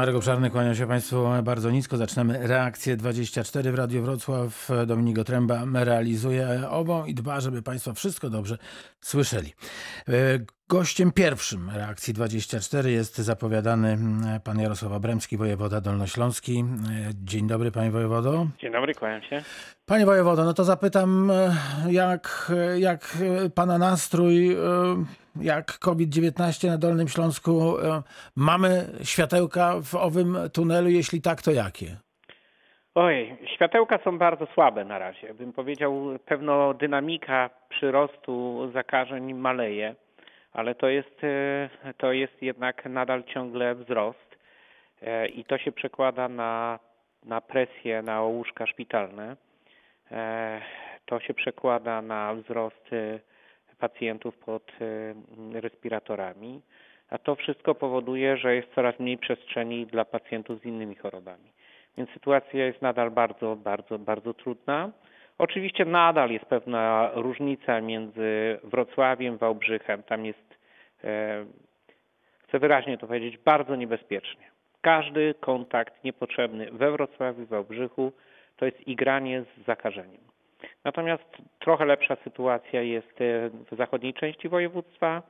Marek Obszarny, kłaniam się Państwu bardzo nisko. Zaczynamy reakcję 24 w Radio Wrocław. Dominik Otręba realizuje obą i dba, żeby Państwo wszystko dobrze słyszeli. E, Gościem pierwszym reakcji 24 jest zapowiadany mm, pan Jarosław Abremski, wojewoda dolnośląski. E, Dzień dobry, panie wojewodo. Dzień dobry, kłaniam się. Panie wojewodo, no to zapytam, e, jak, jak pana nastrój, e, jak COVID-19 na Dolnym Śląsku? E, Mamy światełka w owym tunelu? Jeśli tak, to jakie? Oj, światełka są bardzo słabe na razie. Bym powiedział, pewno dynamika przyrostu zakażeń maleje, ale to jest, e, to jest jednak nadal ciągle wzrost e, i to się przekłada na, na presję na łóżka szpitalne. E, To się przekłada na wzrost pacjentów pod respiratorami, a to wszystko powoduje, że jest coraz mniej przestrzeni dla pacjentów z innymi chorobami. Więc sytuacja jest nadal bardzo, bardzo, bardzo trudna. Oczywiście nadal jest pewna różnica między Wrocławiem, Wałbrzychem. Tam jest, e, chcę wyraźnie to powiedzieć, bardzo niebezpiecznie. Każdy kontakt niepotrzebny we Wrocławiu, Wałbrzychu to jest igranie z zakażeniem. Natomiast trochę lepsza sytuacja jest e, w zachodniej części województwa,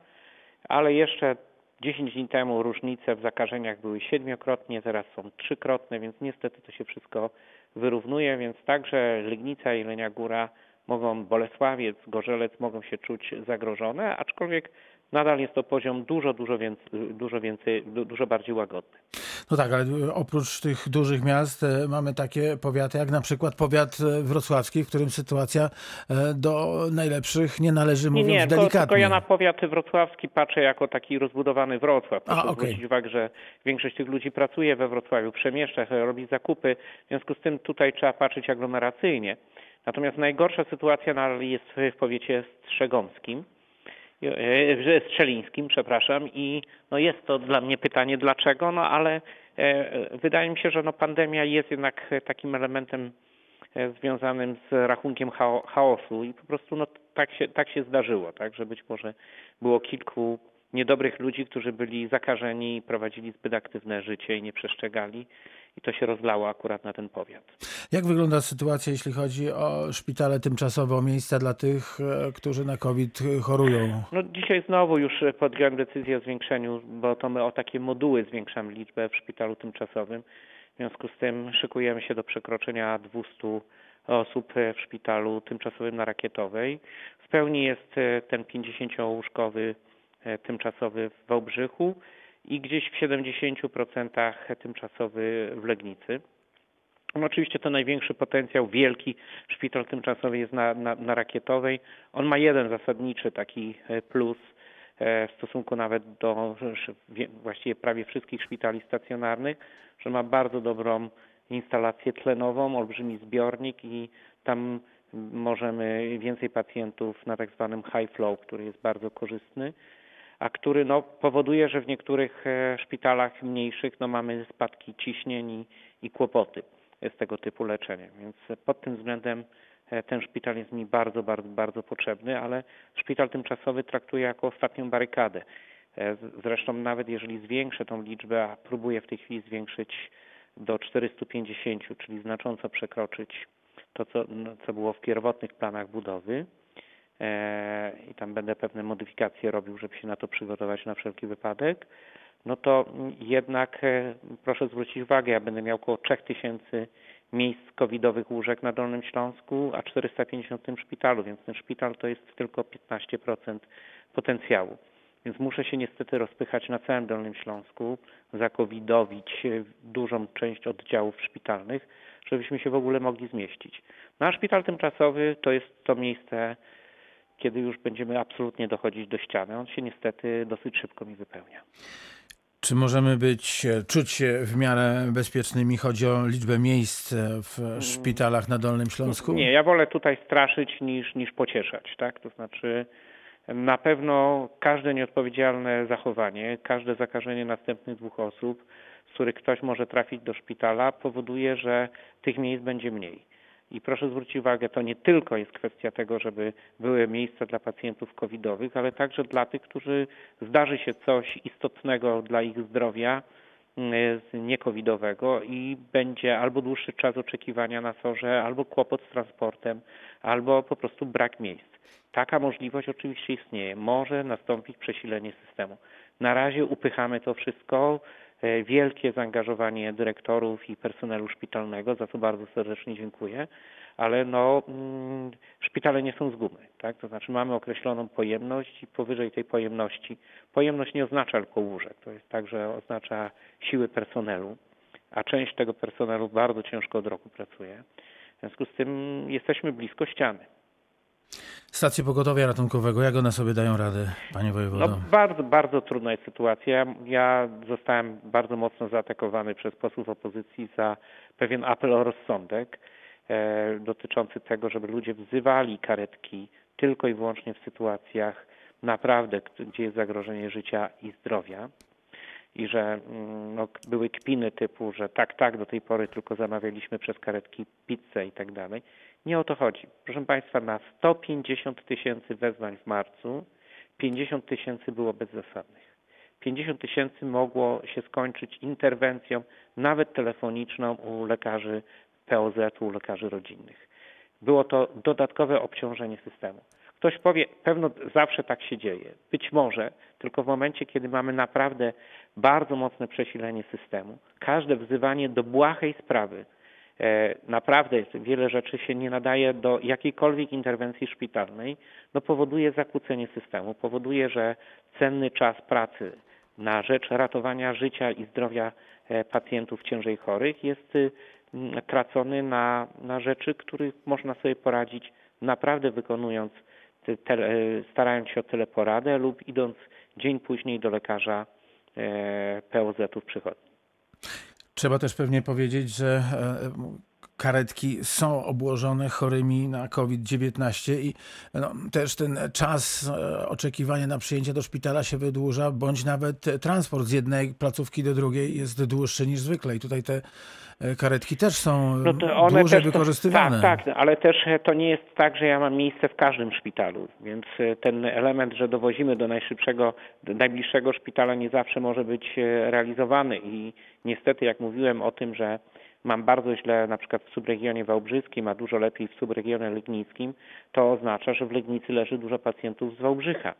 ale jeszcze 10 dni temu różnice w zakażeniach były siedmiokrotnie, teraz są trzykrotne, więc niestety to się wszystko wyrównuje, więc także Legnica, Jelenia Góra mogą, Bolesławiec, Gorzelec mogą się czuć zagrożone, aczkolwiek nadal jest to poziom dużo, dużo więcej, dużo więcej, du- dużo bardziej łagodny. No tak, ale oprócz tych dużych miast e, mamy takie powiaty, jak na przykład powiat e, wrocławski, w którym sytuacja e, do najlepszych nie należy, Nie, mówiąc nie, tylko, delikatnie. tylko ja na powiat wrocławski patrzę jako taki rozbudowany Wrocław. Proszę okej. zwrócić uwagę, że większość tych ludzi pracuje we Wrocławiu, przemieszcza się, robi zakupy, w związku z tym tutaj trzeba patrzeć aglomeracyjnie. Natomiast najgorsza sytuacja nadal jest w powiecie strzegomskim, e, strzelińskim, przepraszam, i no jest to dla mnie pytanie dlaczego, no ale e, wydaje mi się, że no pandemia jest jednak takim elementem e, związanym z rachunkiem chao- chaosu i po prostu no, tak, się, tak się zdarzyło, tak, że być może było kilku niedobrych ludzi, którzy byli zakażeni i prowadzili zbyt aktywne życie i nie przestrzegali i to się rozlało akurat na ten powiat. Jak wygląda sytuacja, jeśli chodzi o szpitale tymczasowe, o miejsca dla tych, e, którzy na COVID chorują? No dzisiaj znowu już podjąłem decyzję o zwiększeniu, bo to my o takie moduły zwiększamy liczbę w szpitalu tymczasowym. W związku z tym szykujemy się do przekroczenia 200 osób w szpitalu tymczasowym na Rakietowej. W pełni jest e, ten 50-łóżkowy e, tymczasowy w Wałbrzychu i gdzieś w 70% tymczasowy w Legnicy. No oczywiście to największy potencjał, wielki szpital tymczasowy jest na, na, na Rakietowej. On ma jeden zasadniczy taki e, plus e, w stosunku nawet do właściwie prawie wszystkich szpitali stacjonarnych, że ma bardzo dobrą instalację tlenową, olbrzymi zbiornik i tam możemy więcej pacjentów na tak zwanym high flow, który jest bardzo korzystny, a który no, powoduje, że w niektórych e, szpitalach mniejszych no, mamy spadki ciśnień i, i kłopoty z tego typu leczenia. Więc pod tym względem e, ten szpital jest mi bardzo, bardzo, bardzo potrzebny, ale szpital tymczasowy traktuję jako ostatnią barykadę. E, Zresztą nawet jeżeli zwiększę tą liczbę, a próbuję w tej chwili zwiększyć do 450, czyli znacząco przekroczyć to, co, no, co było w pierwotnych planach budowy, i tam będę pewne modyfikacje robił, żeby się na to przygotować na wszelki wypadek, no to jednak e, proszę zwrócić uwagę, ja będę miał około 3000 miejsc covidowych łóżek na Dolnym Śląsku, a 450 w tym szpitalu, więc ten szpital to jest tylko 15% potencjału. Więc muszę się niestety rozpychać na całym Dolnym Śląsku, zakowidowić e, dużą część oddziałów szpitalnych, żebyśmy się w ogóle mogli zmieścić. No a szpital tymczasowy to jest to miejsce, kiedy już będziemy absolutnie dochodzić do ściany. On się niestety dosyć szybko mi wypełnia. Czy możemy być, e, czuć się w miarę bezpiecznymi? Chodzi o liczbę miejsc e, w szpitalach na Dolnym Śląsku? Nie, ja wolę tutaj straszyć niż, niż pocieszać, tak? To znaczy na pewno każde nieodpowiedzialne zachowanie, każde zakażenie następnych dwóch osób, z których ktoś może trafić do szpitala, powoduje, że tych miejsc będzie mniej. I proszę zwrócić uwagę, to nie tylko jest kwestia tego, żeby były miejsca dla pacjentów covidowych, ale także dla tych, którzy zdarzy się coś istotnego dla ich zdrowia z niekowidowego i będzie albo dłuższy czas oczekiwania na sorze, albo kłopot z transportem, albo po prostu brak miejsc. Taka możliwość oczywiście istnieje. Może nastąpić przesilenie systemu. Na razie upychamy to wszystko. E, wielkie zaangażowanie dyrektorów i personelu szpitalnego, za co bardzo serdecznie dziękuję, ale no, mm, szpitale nie są z gumy, tak? To znaczy mamy określoną pojemność i powyżej tej pojemności. Pojemność nie oznacza tylko łóżek, to jest tak, że oznacza siły personelu, a część tego personelu bardzo ciężko od roku pracuje. W związku z tym jesteśmy blisko ściany. Stacje pogotowia ratunkowego, jak one sobie dają radę, panie wojewodo? No, bardzo, bardzo trudna jest sytuacja. Ja zostałem bardzo mocno zaatakowany przez posłów opozycji za pewien apel o rozsądek e, dotyczący tego, żeby ludzie wzywali karetki tylko i wyłącznie w sytuacjach naprawdę, gdzie jest zagrożenie życia i zdrowia. I że mm, no, były kpiny typu, że tak, tak, do tej pory tylko zamawialiśmy przez karetki pizzę i tak dalej. Nie o to chodzi. Proszę Państwa, na 150 tysięcy wezwań w marcu 50 tysięcy było bezzasadnych. 50 tysięcy mogło się skończyć interwencją, nawet telefoniczną u lekarzy POZ, u lekarzy rodzinnych. Było to dodatkowe obciążenie systemu. Ktoś powie, pewno zawsze tak się dzieje. Być może, tylko w momencie, kiedy mamy naprawdę bardzo mocne przesilenie systemu, każde wzywanie do błahej sprawy, E, naprawdę wiele rzeczy się nie nadaje do jakiejkolwiek interwencji szpitalnej, no powoduje zakłócenie systemu, powoduje, że cenny czas pracy na rzecz ratowania życia i zdrowia e, pacjentów ciężej chorych jest tracony na, na rzeczy, których można sobie poradzić naprawdę wykonując, e, starając się o teleporadę lub idąc dzień później do lekarza POZ-u w przychodni. Trzeba też pewnie powiedzieć, że e, karetki są obłożone chorymi na COVID-19 i no, też ten czas e, oczekiwania na przyjęcie do szpitala się wydłuża, bądź nawet transport z jednej placówki do drugiej jest dłuższy niż zwykle. I tutaj te e, karetki też są no dłużej też wykorzystywane. tak, tak, ale też to nie jest tak, że ja mam miejsce w każdym szpitalu, więc ten element, że dowozimy do najszybszego, do najbliższego szpitala nie zawsze może być realizowany i niestety jak mówiłem o tym, że mam bardzo źle na przykład w subregionie wałbrzyskim, a dużo lepiej w subregionie legnickim, to oznacza, że w Legnicy leży dużo pacjentów z Wałbrzycha.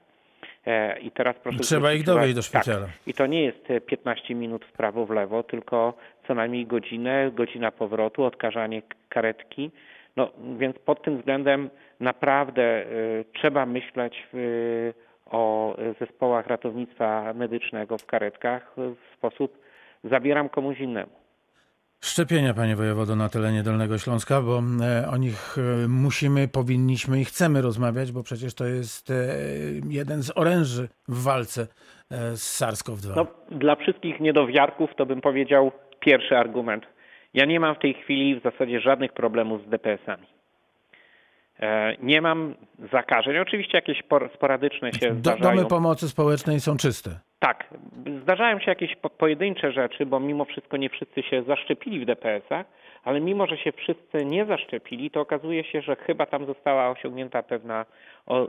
E, I teraz proszę Trzeba ich dowieść do szpitala. Tak. I to nie jest 15 minut w prawo, w lewo, tylko co najmniej godzinę, godzina powrotu, odkażanie karetki. No więc pod tym względem naprawdę y, trzeba myśleć y, o zespołach ratownictwa medycznego w karetkach w sposób zabieram komuś innemu. Szczepienia, panie wojewodo, na terenie Dolnego Śląska, bo e, o nich e, musimy, powinniśmy i chcemy rozmawiać, bo przecież to jest e, jeden z oręży w walce z SARS-CoV-2. No, dla wszystkich niedowiarków to bym powiedział pierwszy argument. Ja nie mam w tej chwili w zasadzie żadnych problemów z DPS-ami. Nie mam zakażeń. Oczywiście jakieś sporadyczne się zdarzają. Domy pomocy społecznej są czyste. Tak, zdarzają się jakieś pojedyncze rzeczy, bo mimo wszystko nie wszyscy się zaszczepili w DPS-ach, ale mimo, że się wszyscy nie zaszczepili, to okazuje się, że chyba tam została osiągnięta pewna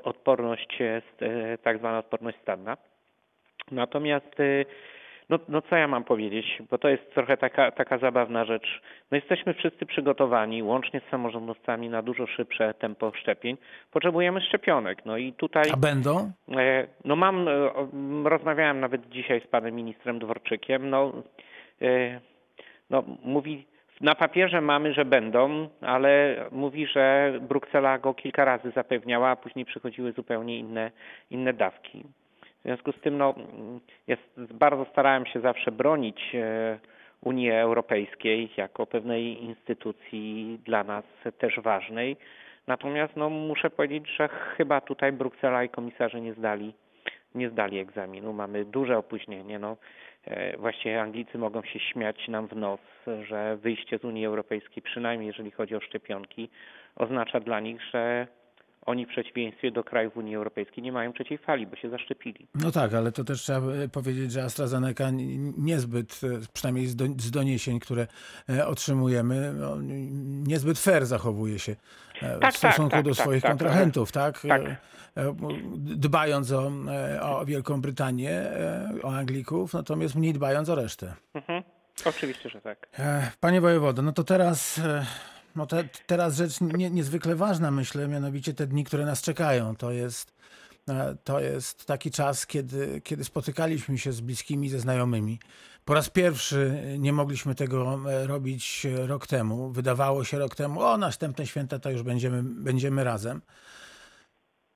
odporność, e, tak zwana odporność stadna. Natomiast e, no, no co ja mam powiedzieć, bo to jest trochę taka, taka zabawna rzecz. No jesteśmy wszyscy przygotowani, łącznie z samorządowcami, na dużo szybsze tempo szczepień. Potrzebujemy szczepionek. No i tutaj... A będą? E, no mam, e, rozmawiałem nawet dzisiaj z panem ministrem Dworczykiem. No, e, no mówi, na papierze mamy, że będą, ale mówi, że Bruksela go kilka razy zapewniała, a później przychodziły zupełnie inne, inne dawki. W związku z tym no, jest, bardzo starałem się zawsze bronić e, Unii Europejskiej jako pewnej instytucji dla nas też ważnej. Natomiast no, muszę powiedzieć, że chyba tutaj Bruksela i komisarze nie zdali, nie zdali egzaminu. Mamy duże opóźnienie. No, e, właściwie Anglicy mogą się śmiać nam w nos, że wyjście z Unii Europejskiej, przynajmniej jeżeli chodzi o szczepionki, oznacza dla nich, że oni w przeciwieństwie do krajów Unii Europejskiej nie mają trzeciej fali, bo się zaszczepili. No tak, ale to też trzeba powiedzieć, że AstraZeneca niezbyt, przynajmniej z, do, doniesień, które e, otrzymujemy, no, niezbyt fair zachowuje się e, Tak, w stosunku tak, do tak, swoich tak, kontrahentów, tak? Tak. E, Dbając o, o Wielką Brytanię, o Anglików, natomiast mniej dbając o resztę. Mhm. Oczywiście, że tak. Panie wojewodo, no to teraz, no te, teraz rzecz nie, niezwykle ważna, myślę, mianowicie te dni, które nas czekają. To jest, e, to jest taki czas, kiedy, kiedy spotykaliśmy się z bliskimi, ze znajomymi. Po raz pierwszy nie mogliśmy tego e, robić e, rok temu. Wydawało się rok temu, o następne święta to już będziemy, będziemy razem.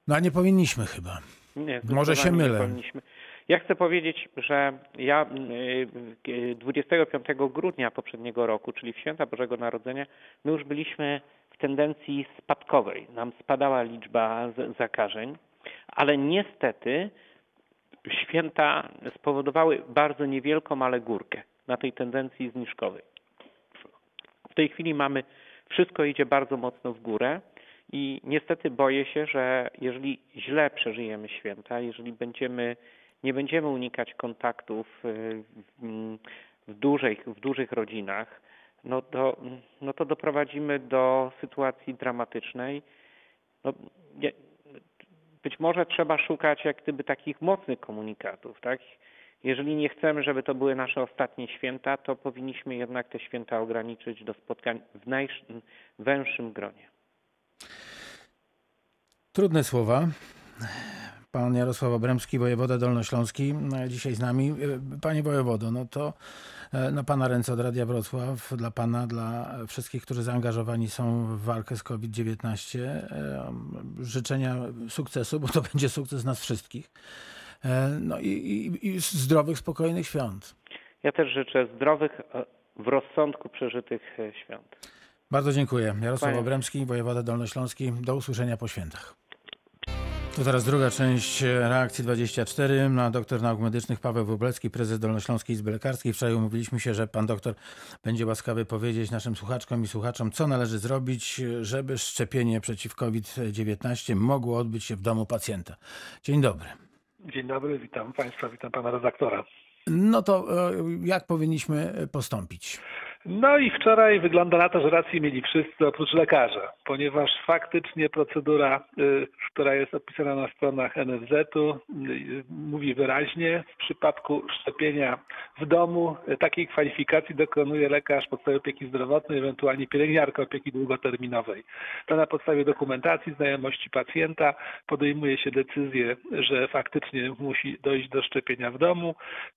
No a nie powinniśmy chyba. Nie, Może się zdecydowanie nie mylę. powinniśmy. Ja chcę powiedzieć, że ja y, y, 25 grudnia poprzedniego roku, czyli w święta Bożego Narodzenia, my już byliśmy w tendencji spadkowej. Nam spadała liczba zakażeń, ale niestety święta spowodowały bardzo niewielką, ale górkę na tej tendencji zniżkowej. W tej chwili mamy, wszystko idzie bardzo mocno w górę i niestety boję się, że jeżeli źle przeżyjemy święta, jeżeli będziemy, nie będziemy unikać kontaktów y, w, dużych, w dużych rodzinach, no to, no to doprowadzimy do sytuacji dramatycznej. No, nie, być może trzeba szukać jak gdyby takich mocnych komunikatów, tak? Jeżeli nie chcemy, żeby to były nasze ostatnie święta, to powinniśmy jednak te święta ograniczyć do spotkań w najwęższym gronie. Trudne słowa. Pan Jarosław Obremski, wojewoda dolnośląski, e, dzisiaj z nami. E, Panie wojewodo, no to e, na Pana ręce od Radia Wrocław, dla Pana, dla wszystkich, którzy zaangażowani są w walkę z COVID-19. e, Życzenia sukcesu, bo to będzie sukces nas wszystkich. E, No i, i, i zdrowych, spokojnych świąt. Ja też życzę zdrowych, w rozsądku przeżytych świąt. Bardzo dziękuję. Jarosław Panie- Obremski, wojewoda dolnośląski. Do usłyszenia po świętach. To teraz druga część reakcji 24 na doktor nauk medycznych Paweł Wróblewski, prezes Dolnośląskiej Izby Lekarskiej. Wczoraj umówiliśmy się, że pan doktor będzie łaskawy powiedzieć naszym słuchaczkom i słuchaczom, co należy zrobić, żeby szczepienie przeciw COVID-19 mogło odbyć się w domu pacjenta. Dzień dobry. Dzień dobry, witam Państwa, witam Pana redaktora. No to e, jak powinniśmy postąpić? No i wczoraj wygląda na to, że rację mieli wszyscy oprócz lekarza, ponieważ faktycznie procedura, y, która jest opisana na stronach NFZ-u, y, mówi wyraźnie, w przypadku szczepienia w domu y, takiej kwalifikacji dokonuje lekarz podstawy opieki zdrowotnej, ewentualnie pielęgniarka opieki długoterminowej. To na podstawie dokumentacji, znajomości pacjenta podejmuje się decyzję, że faktycznie musi dojść do szczepienia w domu.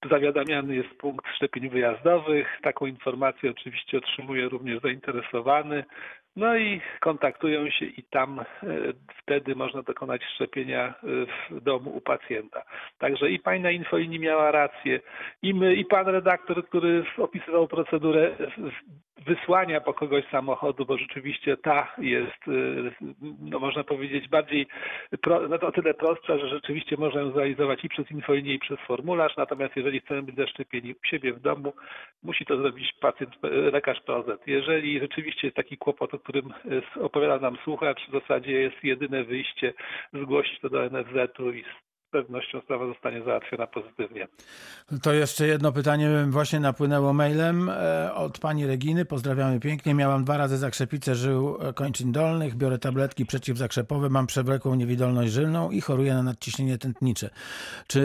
Zawiadamiany jest punkt szczepień wyjazdowych. Taką informację oczywiście otrzymuje również zainteresowany. No i kontaktują się i tam e, wtedy można dokonać szczepienia e, w domu u pacjenta. Także i pani na infolinii miała rację, i my, i pan redaktor, który opisywał procedurę wysłania po kogoś samochodu, bo rzeczywiście ta jest, e, no można powiedzieć, bardziej pro, no to o tyle prostsza, że rzeczywiście można ją zrealizować i przez infolinię, i przez formularz. Natomiast jeżeli chcemy być zaszczepieni u siebie w domu, musi to zrobić pacjent, e, lekarz POZ. Jeżeli rzeczywiście jest taki kłopot, o którym e, opowiada nam słuchacz, w zasadzie jest jedyne wyjście zgłosić to do NFZ-u i pewnością sprawa zostanie załatwiona pozytywnie. To jeszcze jedno pytanie właśnie napłynęło mailem e, od pani Reginy. Pozdrawiamy pięknie. Miałam dwa razy zakrzepicę żył e, kończyn dolnych, biorę tabletki przeciwzakrzepowe, mam przewlekłą niewidolność żylną i choruję na nadciśnienie tętnicze. Czy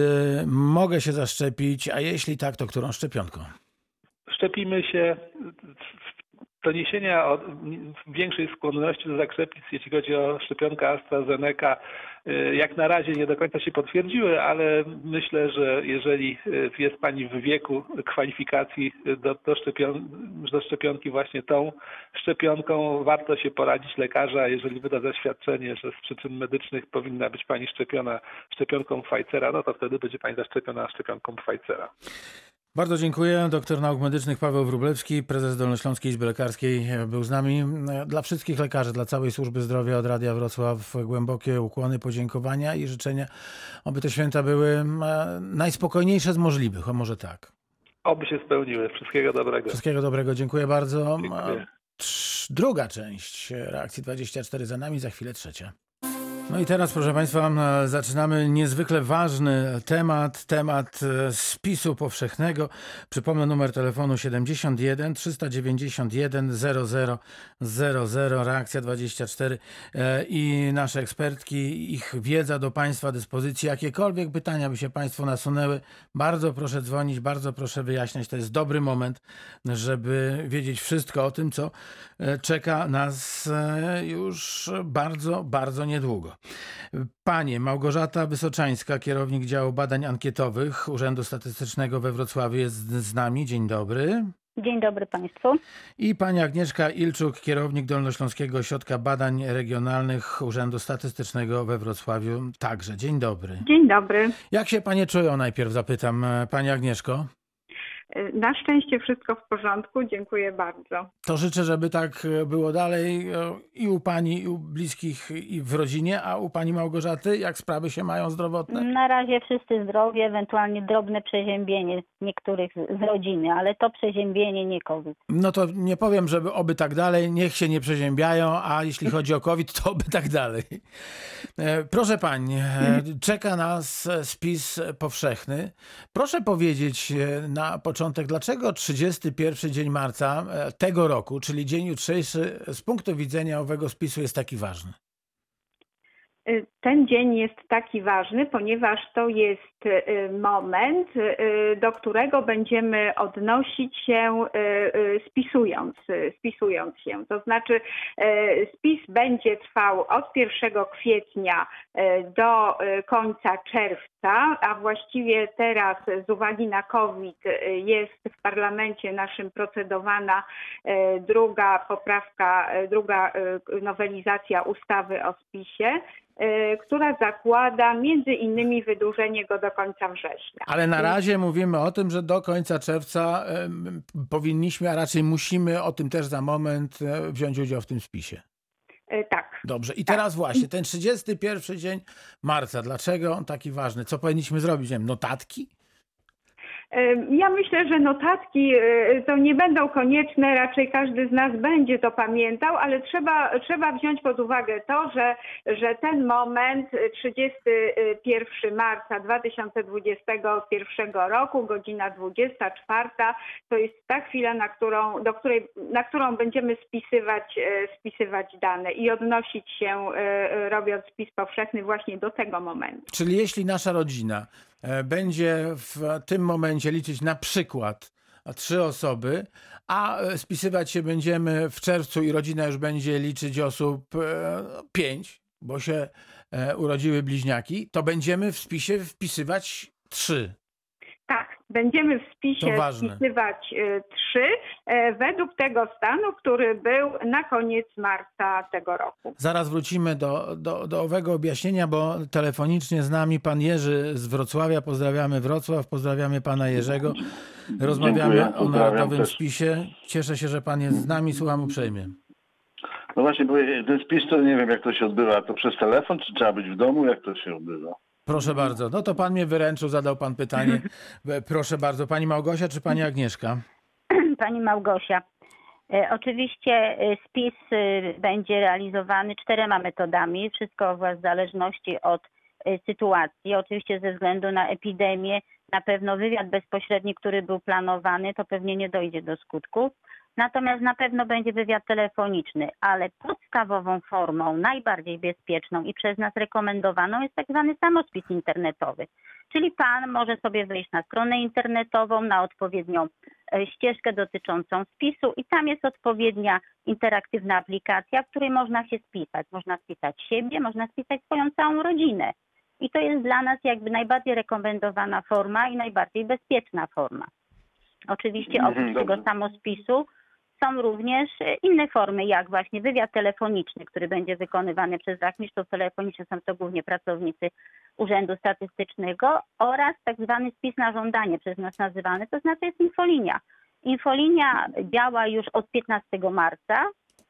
mogę się zaszczepić, a jeśli tak, to którą szczepionką? Szczepimy się. Doniesienia o większej skłonności do zakrzepic, jeśli chodzi o szczepionkę AstraZeneca, jak na razie nie do końca się potwierdziły, ale myślę, że jeżeli jest Pani w wieku kwalifikacji do, do, szczepion, do szczepionki właśnie tą szczepionką, warto się poradzić lekarza, jeżeli wyda zaświadczenie, że z przyczyn medycznych powinna być Pani szczepiona szczepionką Pfizera, no to wtedy będzie Pani zaszczepiona szczepionką Pfizera. Bardzo dziękuję. Doktor nauk medycznych Paweł Wróblewski, prezes Dolnośląskiej Izby Lekarskiej był z nami. Dla wszystkich lekarzy, dla całej służby zdrowia od Radia Wrocław głębokie ukłony, podziękowania i życzenia, aby te święta były e, najspokojniejsze z możliwych, o może tak. Oby się spełniły. Wszystkiego dobrego. Wszystkiego dobrego. Dziękuję bardzo. Dziękuję. Trz- Druga część reakcji 24 za nami, za chwilę trzecia. No i teraz, proszę Państwa, e, zaczynamy niezwykle ważny temat, temat e, spisu powszechnego. Przypomnę numer telefonu 71 391 00 00, reakcja 24 e, i nasze ekspertki, ich wiedza do Państwa dyspozycji. Jakiekolwiek pytania by się Państwu nasunęły, bardzo proszę dzwonić, bardzo proszę wyjaśniać. To jest dobry moment, żeby wiedzieć wszystko o tym, co czeka nas już bardzo, bardzo niedługo. Panie Małgorzata Wysoczańska, kierownik działu badań ankietowych Urzędu Statystycznego we Wrocławiu jest z nami. Dzień dobry. Dzień dobry Państwu. I pani Agnieszka Ilczuk, kierownik Dolnośląskiego Ośrodka Badań Regionalnych Urzędu Statystycznego we Wrocławiu. Także dzień dobry. Dzień dobry. Jak się panie czują, najpierw zapytam, pani Agnieszko? Na szczęście wszystko w porządku, dziękuję bardzo. To życzę, żeby tak było dalej i u pani, i u bliskich, i w rodzinie, a u pani Małgorzaty, jak sprawy się mają zdrowotne? Na razie wszyscy zdrowi, ewentualnie drobne przeziębienie niektórych z rodziny, ale to przeziębienie nie COVID. No to nie powiem, żeby oby tak dalej, niech się nie przeziębiają, a jeśli chodzi o COVID, to oby tak dalej. E, proszę pani, e, czeka nas spis powszechny. Proszę powiedzieć e, na początku, początek, dlaczego 31 dzień marca e, tego roku, czyli dzień jutrzejszy, z punktu widzenia owego spisu jest taki ważny? Y, ten dzień jest taki ważny, ponieważ to jest y, moment, y, do którego będziemy odnosić się spisując, spisując się. To znaczy spis będzie trwał od 1 kwietnia do końca czerwca, a właściwie teraz z uwagi na COVID jest w parlamencie naszym procedowana druga poprawka, druga nowelizacja ustawy o spisie. Y, która zakłada między innymi wydłużenie go do końca września. Ale na razie mówimy o tym, że do końca czerwca powinniśmy, a raczej musimy o tym też za moment e, wziąć udział w tym spisie. Y, tak. Dobrze. I teraz tak. właśnie ten 31 dzień marca. Dlaczego on taki ważny? Co powinniśmy zrobić? Nie wiem, notatki? Ja myślę, że notatki e, to nie będą konieczne, raczej każdy z nas będzie to pamiętał, ale trzeba, trzeba wziąć pod uwagę to, że, że ten moment 31 marca 2021 roku, godzina 24, to jest ta chwila, na którą, do której, na którą będziemy spisywać, e, spisywać dane i odnosić się, e, robiąc spis powszechny właśnie do tego momentu. Czyli jeśli nasza rodzina E, będzie w tym momencie liczyć na przykład trzy osoby, a e, spisywać się będziemy w czerwcu i rodzina już będzie liczyć osób e, pięć, bo się urodziły bliźniaki, to będziemy w spisie wpisywać trzy. Będziemy w spisie wpisywać y, trzy e, według tego stanu, który był na koniec marca tego roku. Zaraz wrócimy do, do, do owego objaśnienia, bo telefonicznie z nami pan Jerzy z Wrocławia. Pozdrawiamy Wrocław, pozdrawiamy pana Jerzego. Rozmawiamy Dziękuję, o narodowym też. spisie. Cieszę się, że pan jest z nami. Słucham uprzejmie. No właśnie, bo ten spis to nie wiem jak to się odbywa. To przez telefon, czy trzeba być w domu? Jak to się odbywa? Proszę bardzo. No to pan mnie wyręczył, zadał pan pytanie. Proszę bardzo. Pani Małgosia czy pani Agnieszka? Pani Małgosia. E, oczywiście e, spis e, będzie realizowany czterema metodami. Wszystko w zależności od sytuacji. Oczywiście ze względu na epidemię, na pewno wywiad bezpośredni, który był planowany, to pewnie nie dojdzie do skutku. Natomiast na pewno będzie wywiad telefoniczny, ale podstawową formą, najbardziej bezpieczną i przez nas rekomendowaną jest tak zwany samospis internetowy. Czyli pan może sobie wejść na stronę internetową, na odpowiednią e, ścieżkę dotyczącą spisu i tam jest odpowiednia interaktywna aplikacja, w której można się spisać. Można spisać siebie, można spisać swoją całą rodzinę. I to jest dla nas jakby najbardziej rekomendowana forma i najbardziej bezpieczna forma. Oczywiście oprócz mhm, tego samospisu są również inne formy, jak właśnie wywiad telefoniczny, który będzie wykonywany przez rachmistrzów telefonicznych, są to głównie pracownicy Urzędu Statystycznego oraz tak zwany spis na żądanie, przez nas nazywany, to znaczy jest infolinia. Infolinia działa już od 15 marca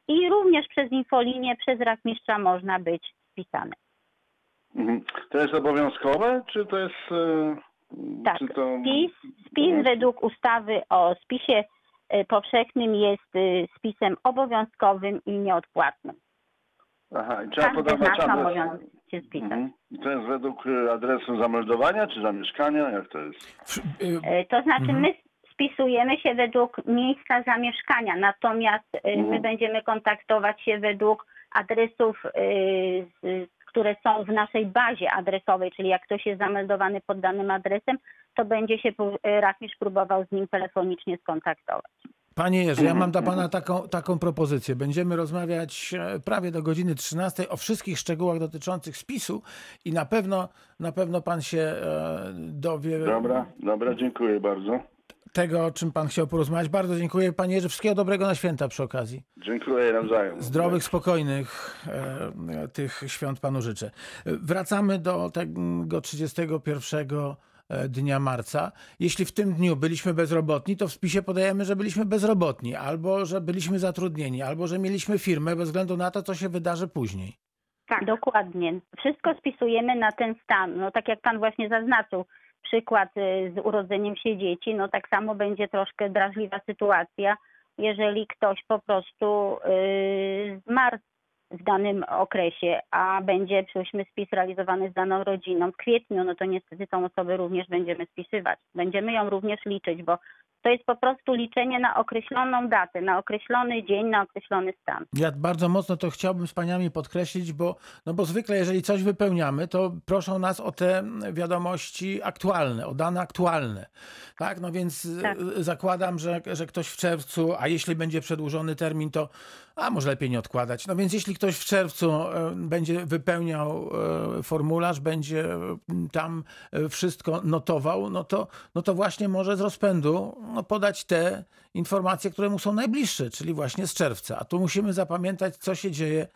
i również przez infolinię, przez rachmistrza można być spisany. Mhm. To jest obowiązkowe, czy to jest... E, tak, to... spis, spis według ustawy o spisie E, powszechnym jest e, spisem obowiązkowym i nieodpłatnym. Aha, i trzeba Każdy podawać adres. obowiązek się spisać. Mhm. I to jest według y, adresu zameldowania czy zamieszkania? Jak to jest? Y, E, To znaczy my spisujemy się według miejsca zamieszkania, natomiast e, my Mhm. będziemy kontaktować się według adresów, e, z- które są w naszej bazie adresowej, czyli jak ktoś jest zameldowany pod danym adresem, to będzie się e, rachmistrz próbował z nim telefonicznie skontaktować. Panie Jerzy, ja mam dla Pana taką, taką propozycję. Będziemy rozmawiać e, prawie do godziny 13 o wszystkich szczegółach dotyczących spisu i na pewno, na pewno Pan się e, dowie Dobra, dobra, dziękuję bardzo. Tego, o czym Pan chciał porozmawiać. Bardzo dziękuję Panie Jerzy. Wszystkiego dobrego na święta przy okazji. Dziękuję nawzajem. Zdrowych, spokojnych e, tych świąt Panu życzę. Wracamy do tego 31 e, dnia marca. Jeśli w tym dniu byliśmy bezrobotni, to w spisie podajemy, że byliśmy bezrobotni, albo że byliśmy zatrudnieni, albo że mieliśmy firmę, bez względu na to, co się wydarzy później. Tak. Dokładnie. Wszystko spisujemy na ten stan. No tak jak pan właśnie zaznaczył, przykład y, z urodzeniem się dzieci, no tak samo będzie troszkę drażliwa sytuacja, jeżeli ktoś po prostu y, zmarł w danym okresie, a będzie, przyjśmy spis realizowany z daną rodziną w kwietniu, no to niestety tą osobę również będziemy spisywać. Będziemy ją również liczyć, bo to jest po prostu liczenie na określoną datę, na określony dzień, na określony stan. Ja bardzo mocno to chciałbym z paniami podkreślić, bo, no bo zwykle, jeżeli coś wypełniamy, to proszą nas o te wiadomości aktualne, o dane aktualne. Tak, no więc Tak. e, zakładam, że, że ktoś w czerwcu, a jeśli będzie przedłużony termin, to a może lepiej nie odkładać. No więc jeśli ktoś w czerwcu e, będzie wypełniał e, formularz, będzie tam wszystko notował, no to, no to właśnie może z rozpędu no, podać te informacje, które mu są najbliższe, czyli właśnie z czerwca. A tu musimy zapamiętać, co się dzieje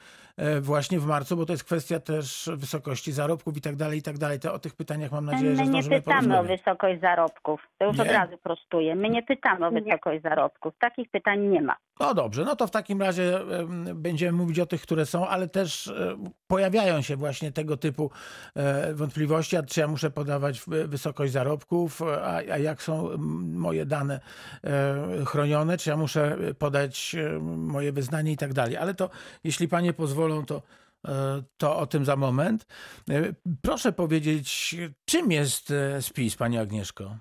właśnie w marcu, bo to jest kwestia też wysokości zarobków i tak dalej, i tak dalej. To o tych pytaniach mam nadzieję, że My nie pytamy o wysokość zarobków. To już Nie? od razu prostuję. My nie pytamy o wysokość zarobków. Takich pytań nie ma. No dobrze, no to w takim razie em, będziemy mówić o tych, które są, ale też e, pojawiają się właśnie tego typu e, wątpliwości, a czy ja muszę podawać wysokość zarobków, a, jak są moje dane e, chronione, czy ja muszę podać e, moje wyznanie i tak dalej. Ale to, jeśli panie pozwolą, to e, to o tym za moment. E, Proszę powiedzieć, czym jest e, spis, pani Agnieszko?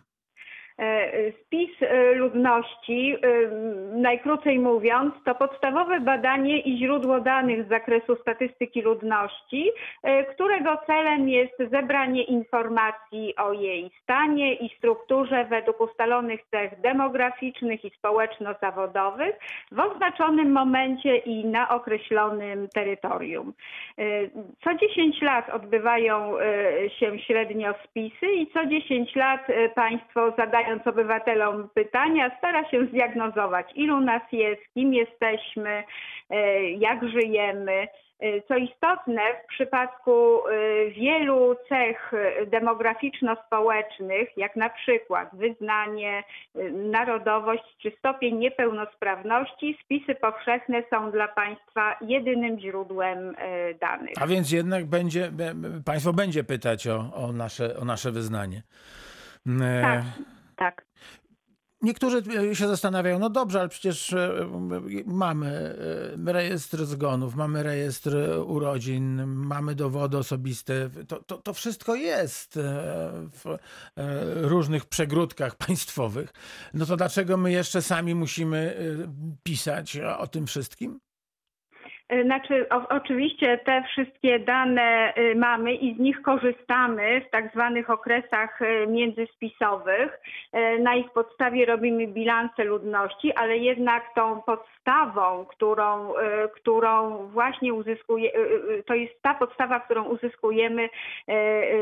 E, Spis e, ludności, e, najkrócej mówiąc, to podstawowe badanie i źródło danych z zakresu statystyki ludności, którego celem jest zebranie informacji o jej stanie i strukturze według ustalonych cech demograficznych i społeczno-zawodowych w oznaczonym momencie i na określonym terytorium. Co 10 lat odbywają się średnio spisy i co 10 lat państwo zadając obywatelom pytania stara się zdiagnozować ilu nas jest, kim jesteśmy, e, jak żyjemy. E, Co istotne, w przypadku e, wielu cech demograficzno-społecznych, jak na przykład wyznanie, narodowość czy stopień niepełnosprawności, spisy powszechne są dla państwa jedynym źródłem danych. A więc jednak będzie, państwo będzie pytać o, o, nasze, o nasze wyznanie. Tak. Tak. Niektórzy e, się zastanawiają, no dobrze, ale przecież e, mamy e, rejestr zgonów, mamy rejestr urodzin, mamy dowody osobiste. To, to, to wszystko jest w różnych przegródkach państwowych. No to dlaczego my jeszcze sami musimy pisać o tym wszystkim? Y, Znaczy, o, oczywiście te wszystkie dane y, mamy i z nich korzystamy w tak zwanych okresach y, międzyspisowych. Y, Na ich podstawie robimy bilanse ludności, ale jednak tą podstawą, którą, y, którą właśnie uzyskuje, to jest ta podstawa, którą uzyskujemy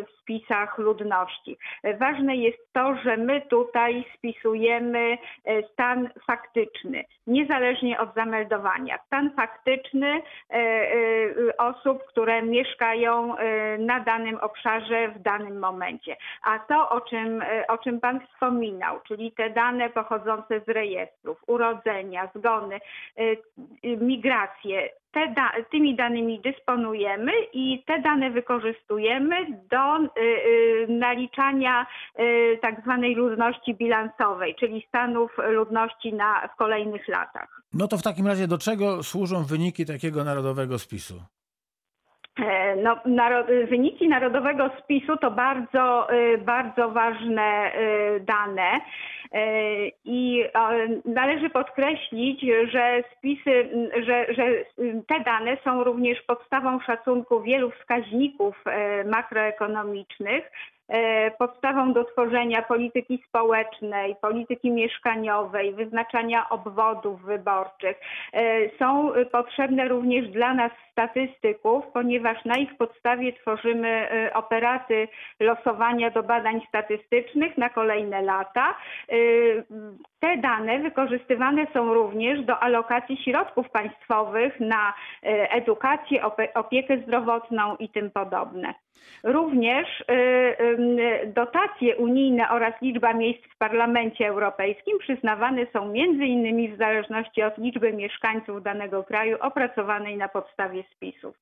w spisach ludności. Y, Ważne jest to, że my tutaj spisujemy stan faktyczny, niezależnie od zameldowania. Stan faktyczny e, e, osób, które mieszkają e, na danym obszarze w danym momencie. A to, o czym, e, o czym Pan wspominał, czyli te dane pochodzące z rejestrów, urodzenia, zgony, e, e, migracje, te da, tymi danymi dysponujemy i te dane wykorzystujemy do y, y, naliczania y, tak zwanej ludności bilansowej, czyli stanów ludności na, w kolejnych latach. No to w takim razie do czego służą wyniki takiego narodowego spisu? E, No, narod, wyniki narodowego spisu to bardzo, y, bardzo ważne y, dane. E, i e, należy podkreślić, że spisy, że, że te dane są również podstawą szacunku wielu wskaźników e, makroekonomicznych, e, podstawą do tworzenia polityki społecznej, polityki mieszkaniowej, wyznaczania obwodów wyborczych. E, Są potrzebne również dla nas statystyków, ponieważ na ich podstawie tworzymy y, operaty losowania do badań statystycznych na kolejne lata. Te dane wykorzystywane są również do alokacji środków państwowych na y, edukację, opie- opiekę zdrowotną i tym podobne. Również y, dotacje unijne oraz liczba miejsc w Parlamencie Europejskim przyznawane są innymi w zależności od liczby mieszkańców danego kraju opracowanej na podstawie spisów.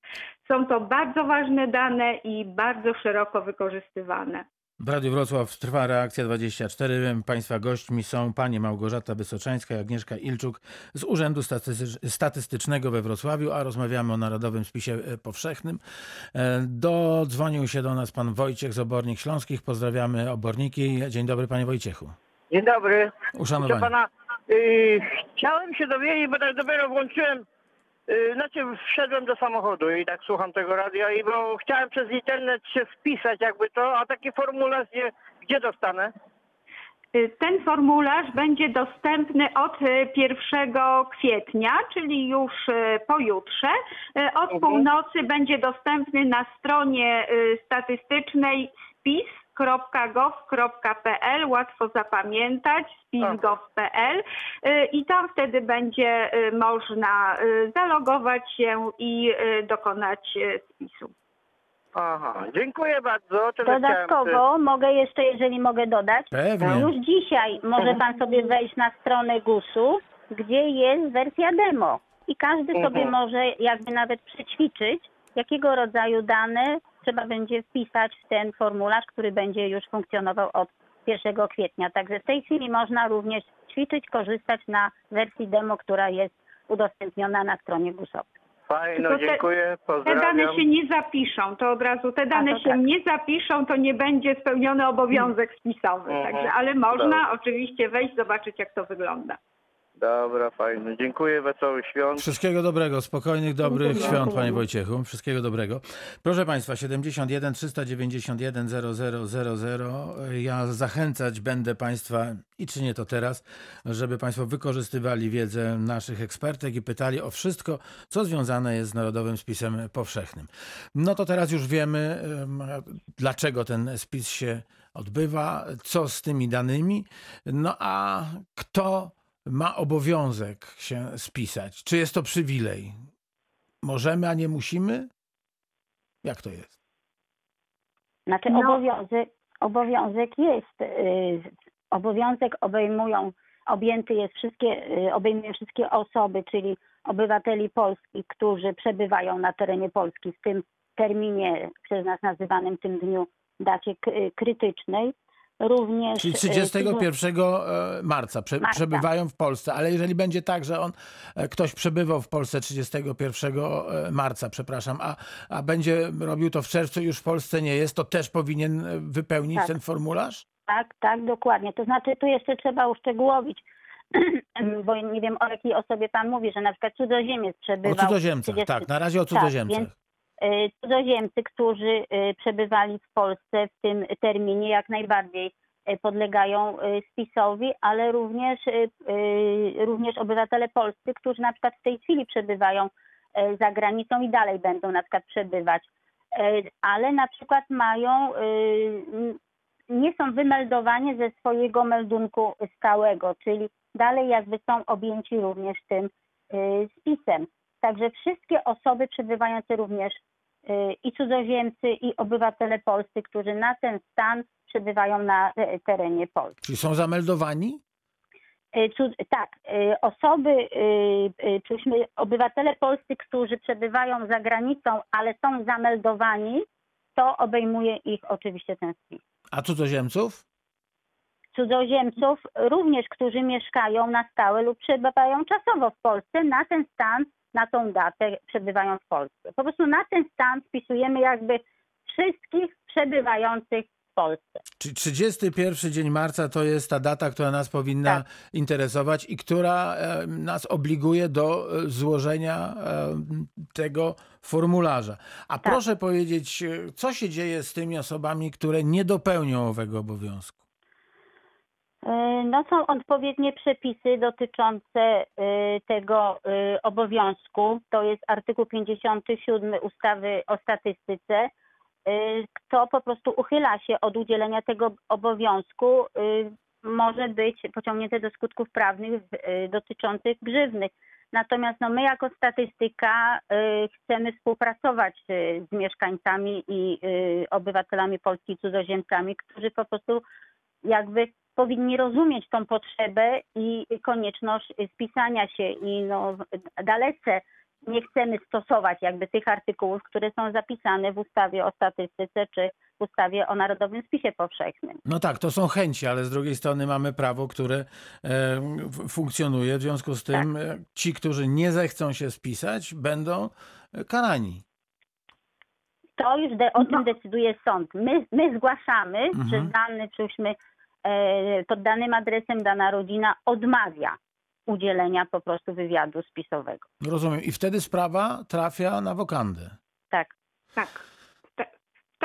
Są to bardzo ważne dane i bardzo szeroko wykorzystywane. W Radiu Wrocław trwa reakcja 24. Państwa gośćmi są pani Małgorzata Wysoczańska i Agnieszka Ilczuk z Urzędu Statystycz- Statystycznego we Wrocławiu, a rozmawiamy o Narodowym Spisie e, Powszechnym. E, Dodzwonił się do nas pan Wojciech z Obornik Śląskich. Pozdrawiamy oborniki. Dzień dobry panie Wojciechu. Dzień dobry. Uszanowanie. pana, y, chciałem się dowiedzieć, bo tak dopiero włączyłem, y, znaczy wszedłem do samochodu i tak słucham tego radia i bo chciałem przez internet się wpisać jakby to, a taki formularz gdzie, gdzie dostanę? Y, Ten formularz będzie dostępny od y, 1 kwietnia, czyli już y, pojutrze. Y, Od Mhm. północy będzie dostępny na stronie y, statystycznej spis.gov.pl, łatwo zapamiętać, spis.gov.pl y, i tam wtedy będzie y, można y, zalogować się i dokonać spisu. Aha, dziękuję bardzo. Tyle Dodatkowo mogę jeszcze, jeżeli mogę dodać, Pewnie. już dzisiaj może pan sobie wejść na stronę GUS-u, gdzie jest wersja demo i każdy Mhm. sobie może jakby nawet przećwiczyć, jakiego rodzaju dane trzeba będzie wpisać w ten formularz, który będzie już funkcjonował od 1 kwietnia. Także w tej chwili można również ćwiczyć, korzystać na wersji demo, która jest udostępniona na stronie GUS-owej. Fajno, te- dziękuję, Te dane pozdrawiam. się nie zapiszą, to od razu te dane się tak. nie zapiszą, to nie będzie spełniony obowiązek spisowy. Mhm. Także, ale można Dobra. oczywiście wejść, zobaczyć jak to wygląda. Dobra, fajno. Dziękuję, wesołych świąt. Wszystkiego dobrego, spokojnych, dobrych Dziękuję. świąt, panie Wojciechu. Wszystkiego dobrego. Proszę państwa, 71 391 0000. Ja zachęcać będę państwa, i czynię to teraz, żeby państwo wykorzystywali wiedzę naszych ekspertek i pytali o wszystko, co związane jest z Narodowym Spisem Powszechnym. No to teraz już wiemy, em, dlaczego ten spis się odbywa, co z tymi danymi, no a kto ma obowiązek się spisać. Czy jest to przywilej? Możemy, a nie musimy? Jak to jest? Znaczy No. obowiązek, obowiązek jest. y, Obowiązek obejmują, objęty jest wszystkie, y, obejmuje wszystkie osoby, czyli obywateli Polski, którzy przebywają na terenie Polski w tym terminie przez nas nazywanym tym dniu dacie y, krytycznej. Również Czyli y, 31 e, marca, prze, Marca. przebywają w Polsce, ale jeżeli będzie tak, że on, e, ktoś przebywał w Polsce 31 e, marca, przepraszam, a, a będzie robił to w czerwcu już w Polsce nie jest, to też powinien wypełnić Tak. ten formularz? Tak, tak, dokładnie. To znaczy tu jeszcze trzeba uszczegółowić, bo nie wiem o jakiej osobie pan mówi, że na przykład cudzoziemiec O przebywał. cudzoziemcach, 30 tak, na razie o Tak, cudzoziemcach. więc y, cudzoziemcy, którzy y, przebywali w Polsce w tym terminie, jak najbardziej y, podlegają spisowi, ale również, również obywatele polscy, którzy na przykład w tej chwili przebywają za granicą i dalej będą na przykład przebywać, ale na przykład mają, nie są wymeldowani ze swojego meldunku stałego, czyli dalej jakby są objęci również tym spisem. Także wszystkie osoby przebywające również i cudzoziemcy, i obywatele polscy, którzy na ten stan przebywają na e, terenie Polski. Czyli są zameldowani? Y, Tak, y, osoby, y, y, czyśmy obywatele polscy, którzy przebywają za granicą, ale są zameldowani, to obejmuje ich oczywiście ten spis. A cudzoziemców? Cudzoziemców również, którzy mieszkają na stałe lub przebywają czasowo w Polsce, na ten stan na tą datę przebywają w Polsce. Po prostu na ten stan wpisujemy jakby wszystkich przebywających w Polsce. Czyli 31 dzień marca to jest ta data, która nas powinna Tak. interesować i która e, nas obliguje do e, złożenia e, tego formularza. A Tak. proszę powiedzieć, co się dzieje z tymi osobami, które nie dopełnią owego obowiązku? E, No są odpowiednie przepisy dotyczące e, tego e, obowiązku. To jest artykuł 57 ustawy o statystyce. Kto po prostu uchyla się od udzielenia tego obowiązku, może być pociągnięty do skutków prawnych dotyczących grzywny. Natomiast no, my jako statystyka chcemy współpracować z mieszkańcami i obywatelami Polski cudzoziemcami, którzy po prostu jakby powinni rozumieć tą potrzebę i konieczność spisania się i no dalece nie chcemy stosować jakby tych artykułów, które są zapisane w ustawie o statystyce czy w ustawie o Narodowym Spisie Powszechnym. No tak, to są chęci, ale z drugiej strony mamy prawo, które e, funkcjonuje. W związku z tym e, ci, którzy nie zechcą się spisać, będą e, karani. To już de, o tym decyduje sąd. My, my zgłaszamy, Mhm. że dany, e, pod danym adresem dana rodzina odmawia udzielenia po prostu wywiadu spisowego. Rozumiem. I wtedy sprawa trafia na wokandę. Tak. Tak.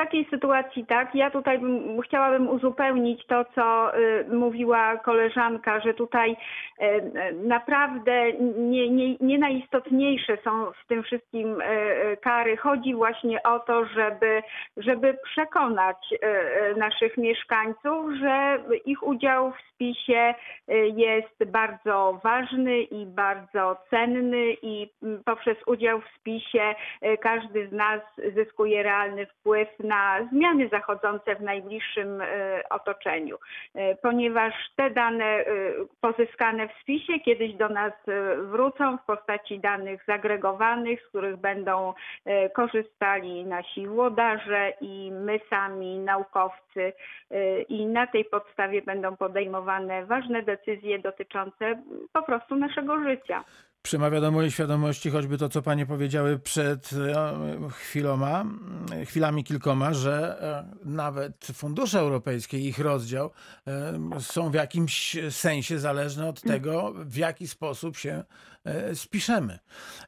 Takiej sytuacji tak. Ja tutaj bym, chciałabym uzupełnić to, co y, mówiła koleżanka, że tutaj y, y, naprawdę nie, nie, nie najistotniejsze są w tym wszystkim y, y, kary. Chodzi właśnie o to, żeby, żeby przekonać y, naszych mieszkańców, że ich udział w spisie jest bardzo ważny i bardzo cenny i mm, poprzez udział w spisie każdy z nas zyskuje realny wpływ na zmiany zachodzące w najbliższym y, otoczeniu, Y, ponieważ te dane y, pozyskane w spisie kiedyś do nas wrócą w postaci danych zagregowanych, z których będą korzystali nasi włodarze i my sami, naukowcy i na tej podstawie będą podejmowane ważne decyzje dotyczące po prostu naszego życia. Przemawia do mojej świadomości choćby to, co panie powiedziały przed e, chwiloma, m, chwilami kilkoma, że e, nawet fundusze europejskie, ich rozdział e, są w jakimś sensie zależne od tego, w jaki sposób się e, spiszemy.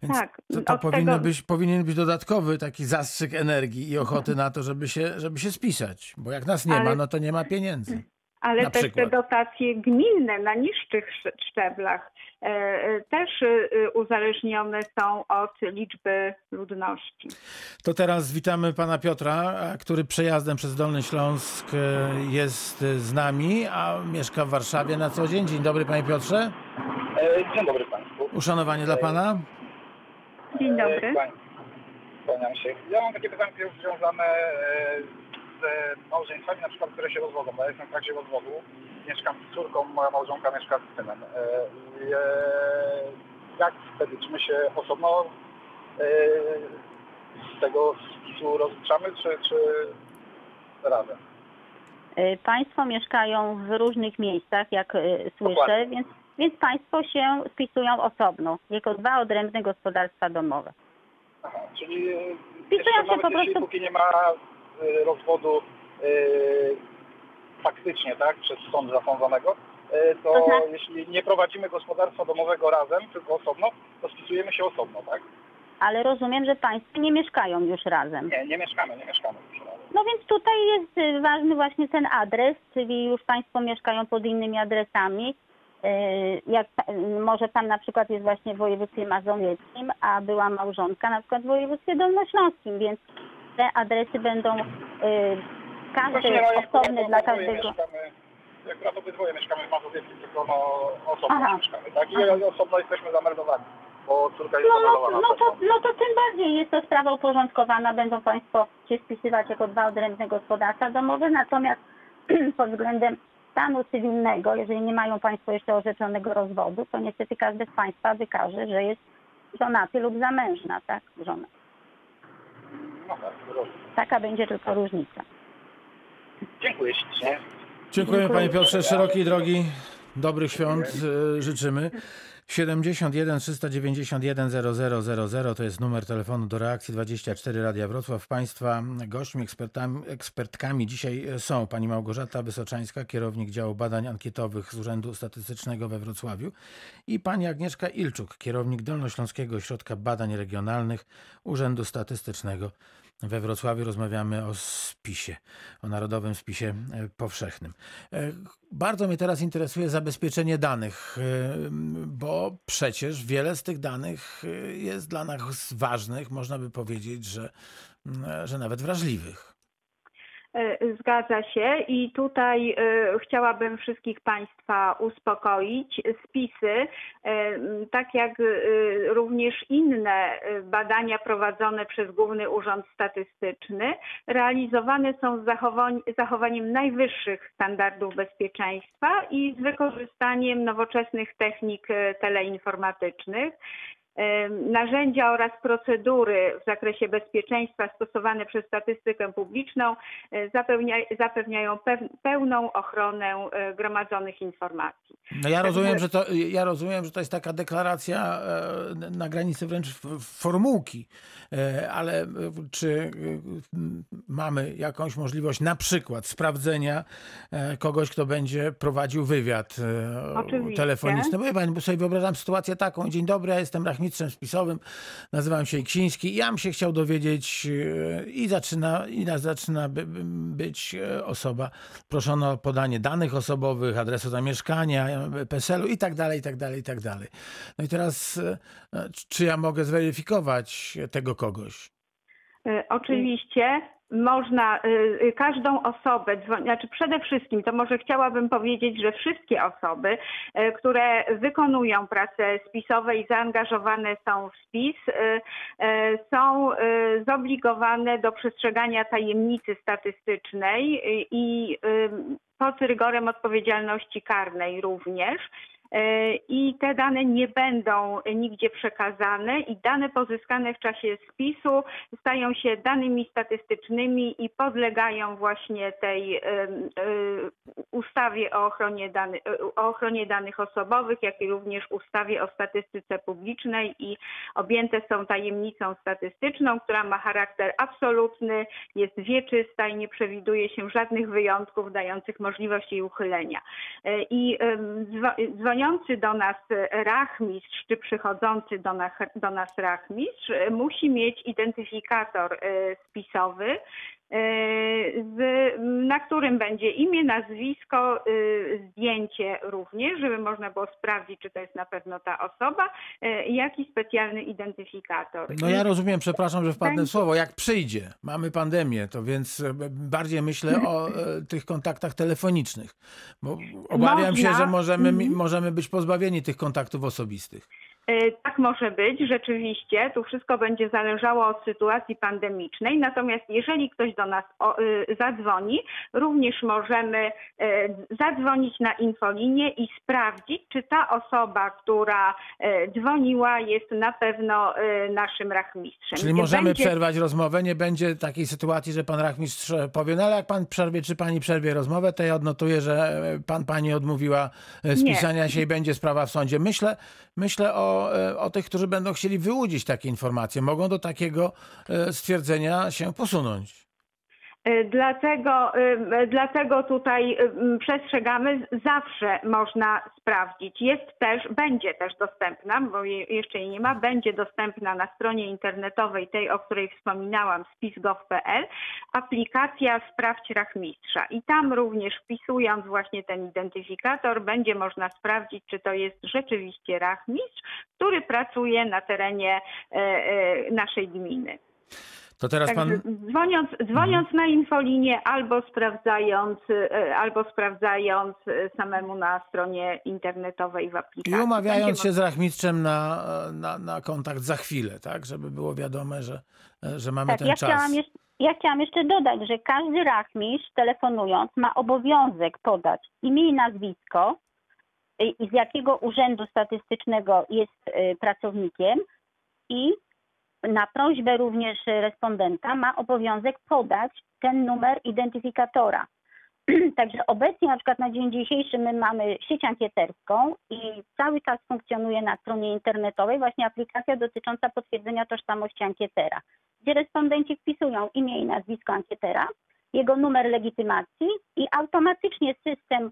Więc Tak, to, to powinno tego- być, powinien być dodatkowy taki zastrzyk energii i ochoty na to, żeby się, żeby się spisać. Bo jak nas nie Ale- ma, no to nie ma pieniędzy. Ale Na też przykład. te dotacje gminne na niższych sz- szczeblach e, e, też e, uzależnione są od liczby ludności. To teraz witamy pana Piotra, który przejazdem przez Dolny Śląsk e, jest e, z nami, a mieszka w Warszawie na co dzień. Dzień dobry panie Piotrze. E, Dzień dobry Państwu. Uszanowanie dla pana. Dzień dobry. E, Kłaniam się. Ja mam takie pytanie związane e, z małżeństwami, na przykład, które się rozwodzą. bo Ja jestem w trakcie rozwodu, mieszkam z córką, moja małżonka mieszka z synem. E, i, e, Jak wtedy, czy my się osobno e, z tego spisu rozliczamy, czy, czy razem? Państwo mieszkają w różnych miejscach, jak słyszę, Dokładnie. więc, więc Państwo się spisują osobno, jako dwa odrębne gospodarstwa domowe. Aha, czyli jeszcze się po jeśli prostu- póki nie ma rozwodu faktycznie, tak, przez sąd zasądzonego, e, to To znaczy- jeśli nie prowadzimy gospodarstwa domowego razem, tylko osobno, to spisujemy się osobno, tak? Ale rozumiem, że Państwo nie mieszkają już razem. Nie, nie mieszkamy, nie mieszkamy już razem. No więc tutaj jest y, ważny właśnie ten adres, czyli już Państwo mieszkają pod innymi adresami. Y, Jak y, może Pan na przykład jest właśnie w województwie mazowieckim, a była małżonka na przykład w województwie dolnośląskim, więc te adresy będą każdy jak osobny dla każdego. Jak akurat obydwoje mieszkamy w Mazowieckim, tylko no, osobno Aha. mieszkamy, tak? I Aha. osobno jesteśmy zameldowani, bo córka jest No, no, no, to, no to tym bardziej jest to sprawa uporządkowana. Będą Państwo się spisywać jako dwa odrębne gospodarstwa domowe, natomiast pod względem stanu cywilnego, jeżeli nie mają Państwo jeszcze orzeczonego rozwodu, to niestety każdy z Państwa wykaże, że jest żonaty lub zamężna, tak? Żona. No tak. Taka będzie tylko różnica. Dziękuję ślicznie. Dziękujemy panie Piotrze, szerokiej drogi, dobrych świąt e, życzymy. 71 391 0000 to jest numer telefonu do reakcji 24 Radia Wrocław. Państwa gośćmi, ekspertami, ekspertkami dzisiaj są pani Małgorzata Wysoczańska, kierownik działu badań ankietowych z Urzędu Statystycznego we Wrocławiu i pani Agnieszka Ilczuk, kierownik Dolnośląskiego Ośrodka Badań Regionalnych Urzędu Statystycznego we Wrocławiu rozmawiamy o spisie, o Narodowym Spisie e, Powszechnym. E, bardzo mnie teraz interesuje zabezpieczenie danych, e, bo przecież wiele z tych danych jest dla nas ważnych, można by powiedzieć, że, że nawet wrażliwych. E, zgadza się i tutaj e, chciałabym wszystkich Państwa uspokoić. Spisy, e, tak jak również inne badania prowadzone przez Główny Urząd Statystyczny, realizowane są z zachowaniem najwyższych standardów bezpieczeństwa i z wykorzystaniem nowoczesnych technik teleinformatycznych. Narzędzia oraz procedury w zakresie bezpieczeństwa stosowane przez statystykę publiczną e, zapewniają pełną ochronę e, gromadzonych informacji. No ja rozumiem, że to, ja rozumiem, że to jest taka deklaracja e, na granicy wręcz formułki, ale czy mamy jakąś możliwość na przykład sprawdzenia kogoś, kto będzie prowadził wywiad Oczywiście. telefoniczny? Bo ja sobie wyobrażam sytuację taką, dzień dobry, ja jestem Rachmin mistrzem spisowym, nazywam się Iksiński. Ja bym się chciał dowiedzieć e, i zaczyna, i zaczyna być e, osoba proszona o podanie danych osobowych, adresu zamieszkania, PESEL-u i tak dalej, i tak dalej, i tak dalej. No i teraz, e, czy ja mogę zweryfikować tego kogoś? Oczywiście można y, y, każdą osobę, znaczy przede wszystkim, to może chciałabym powiedzieć, że wszystkie osoby, y, które wykonują pracę spisowe i zaangażowane są w spis, są zobligowane do przestrzegania tajemnicy statystycznej i pod rygorem odpowiedzialności karnej również i te dane nie będą nigdzie przekazane i dane pozyskane w czasie spisu stają się danymi statystycznymi i podlegają właśnie tej ustawie o ochronie, dany, o ochronie danych osobowych, jak i również ustawie o statystyce publicznej i objęte są tajemnicą statystyczną, która ma charakter absolutny, jest wieczysta i nie przewiduje się żadnych wyjątków dających możliwość jej uchylenia. I dzwoniąc dzwoniący do nas rachmistrz, czy przychodzący do nas, do nas rachmistrz musi mieć identyfikator e, spisowy, e, z, na którym będzie imię, nazwisko, e, zdjęcie również, żeby można było sprawdzić, czy to jest na pewno ta osoba, jak i specjalny identyfikator. No ja rozumiem, przepraszam, że wpadnę w słowo, jak przyjdzie, mamy pandemię, to więc bardziej myślę o tych kontaktach telefonicznych, bo obawiam Można. się, że możemy, mhm. możemy być pozbawieni tych kontaktów osobistych. E, tak może być, rzeczywiście. Tu wszystko będzie zależało od sytuacji pandemicznej. Natomiast jeżeli ktoś do nas y, zadzwoni, również możemy e, zadzwonić na infolinię i sprawdzić, czy ta osoba, która e, dzwoniła, jest na pewno naszym rachmistrzem. Czyli możemy będzie... przerwać rozmowę. Nie będzie takiej sytuacji, że pan rachmistrz powie, no ale jak pan przerwie, czy pani przerwie rozmowę, to ja odnotuję, że pan pani odmówiła spisania Nie. się i będzie sprawa w sądzie. Myślę, myślę o o, tych, którzy będą chcieli wyłudzić takie informacje. Mogą do takiego e, stwierdzenia się posunąć. E, dlatego, e, dlatego tutaj przestrzegamy, zawsze można sprawdzić. Jest też, będzie też dostępna, bo jeszcze jej nie ma, będzie dostępna na stronie internetowej tej, o której wspominałam, spisgov.pl, aplikacja Sprawdź Rachmistrza. I tam również wpisując właśnie ten identyfikator, będzie można sprawdzić, czy to jest rzeczywiście rachmistrz, który pracuje na terenie naszej gminy. To teraz pan... Dzwoniąc, dzwoniąc mhm. na infolinię albo sprawdzając, e, albo sprawdzając e, samemu na stronie internetowej w aplikacji. I umawiając się z rachmistrzem na, na, na kontakt za chwilę, tak? Żeby było wiadome, że, że mamy tak, ten ja czas. Chciałam jeszcze, ja chciałam jeszcze dodać, że każdy rachmistrz telefonując ma obowiązek podać imię i nazwisko i z jakiego urzędu statystycznego jest e, pracownikiem i na prośbę również respondenta ma obowiązek podać ten numer identyfikatora. Także obecnie na przykład na dzień dzisiejszy my mamy sieć ankieterską i cały czas funkcjonuje na stronie internetowej właśnie aplikacja dotycząca potwierdzenia tożsamości ankietera, gdzie respondenci wpisują imię i nazwisko ankietera, jego numer legitymacji i automatycznie system